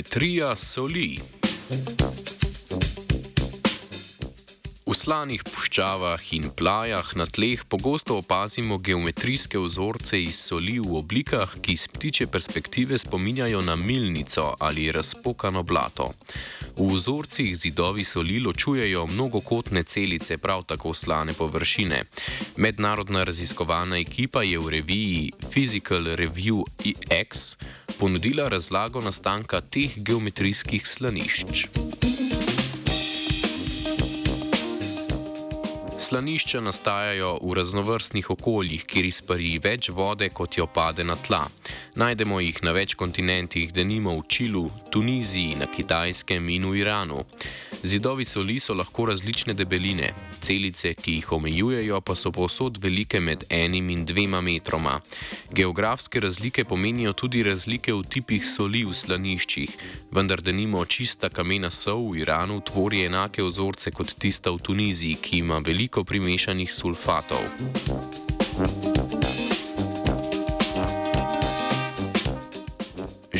Geometrija soli. V slanih puščavah in plajah na tleh pogosto opazimo geometrijske vzorce iz soli v oblikah, ki iz ptiče perspektive spominjajo na milnico ali razpokano blato. V vzorcih zidovi soli ločujejo mnogokotne celice, prav tako slane površine. Mednarodna raziskovalna ekipa je v reviji Physical Review X ponudila razlago nastanka teh geometrijskih slanišč. Slanišča nastajajo v raznovrstnih okoljih, kjer izpari več vode, kot jo pade na tla. Najdemo jih na več kontinentih, denimo v Čilu, Tuniziji, na Kitajskem in v Iranu. Zidovi soli so lahko različne debeline, celice, ki jih omejujejo, pa so povsod velike med enim in dvema metroma. Geografske razlike pomenijo tudi razlike v tipih soli v slaniščih, vendar denimo čista kamena sol v Iranu tvori enake vzorce kot tista v Tuniziji, ki ima veliko primešanih sulfatov.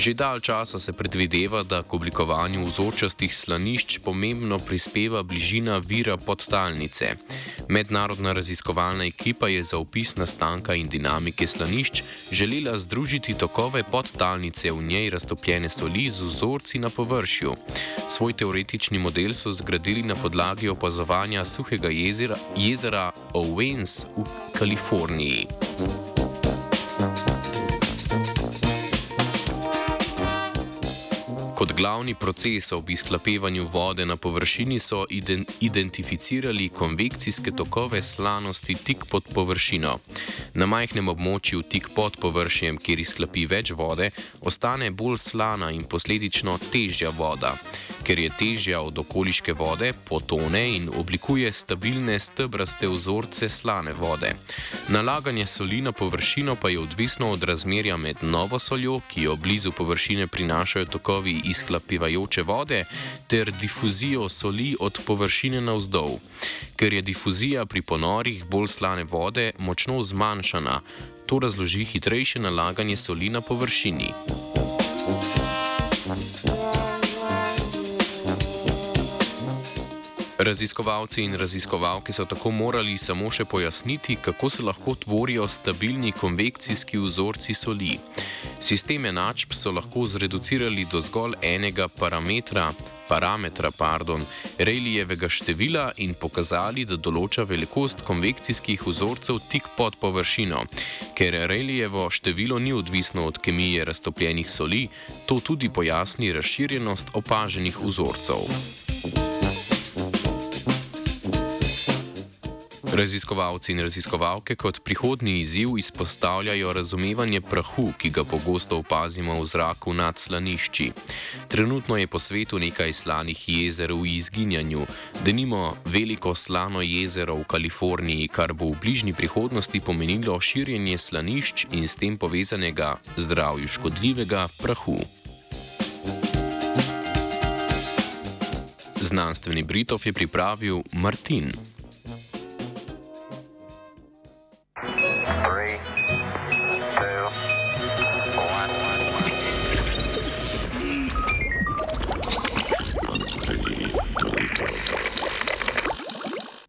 Že dalj časa se predvideva, da k oblikovanju vzorčastih slanišč pomembno prispeva bližina vira podtalnice. Mednarodna raziskovalna ekipa je za opis nastanka in dinamike slanišč želela združiti tokove podtalnice v njej raztopljene soli z vzorci na površju. Svoj teoretični model so zgradili na podlagi opazovanja suhega jezera, jezera Owens v Kaliforniji. Kot glavni proces ob izhlapevanju vode na površini so identificirali konvekcijske tokove slanosti tik pod površino. Na majhnem območju tik pod površjem, kjer izhlapi več vode, ostane bolj slana in posledično težja voda ker je težja od okoliške vode, potone in oblikuje stabilne stebraste vzorce slane vode. Nalaganje soli na površino pa je odvisno od razmerja med novo soljo, ki jo blizu površine prinašajo tokovi izhlapivajoče vode, ter difuzijo soli od površine navzdol. Ker je difuzija pri ponorih bolj slane vode močno zmanjšana, to razloži hitrejše nalaganje soli na površini. Raziskovalci in raziskovalke so tako morali samo še pojasniti, kako se lahko tvorijo stabilni konvekcijski vzorci soli. Sistem enačb so lahko zreducirali do zgolj enega parametra, parametra pardon, Rejlijevega števila in pokazali, da določa velikost konvekcijskih vzorcev tik pod površino. Ker Rejlijevo število ni odvisno od kemije raztopljenih soli, to tudi pojasni razširjenost opaženih vzorcev. Raziskovalci in raziskovalke kot prihodni izziv izpostavljajo razumevanje prahu, ki ga pogosto opazimo v zraku nad slanišči. Trenutno je po svetu nekaj slanih jezer v izginjanju, denimo veliko slano jezero v Kaliforniji, kar bo v bližnji prihodnosti pomenilo širjenje slanišč in s tem povezanega zdravju škodljivega prahu. Znanstveni Britov je pripravil Martin.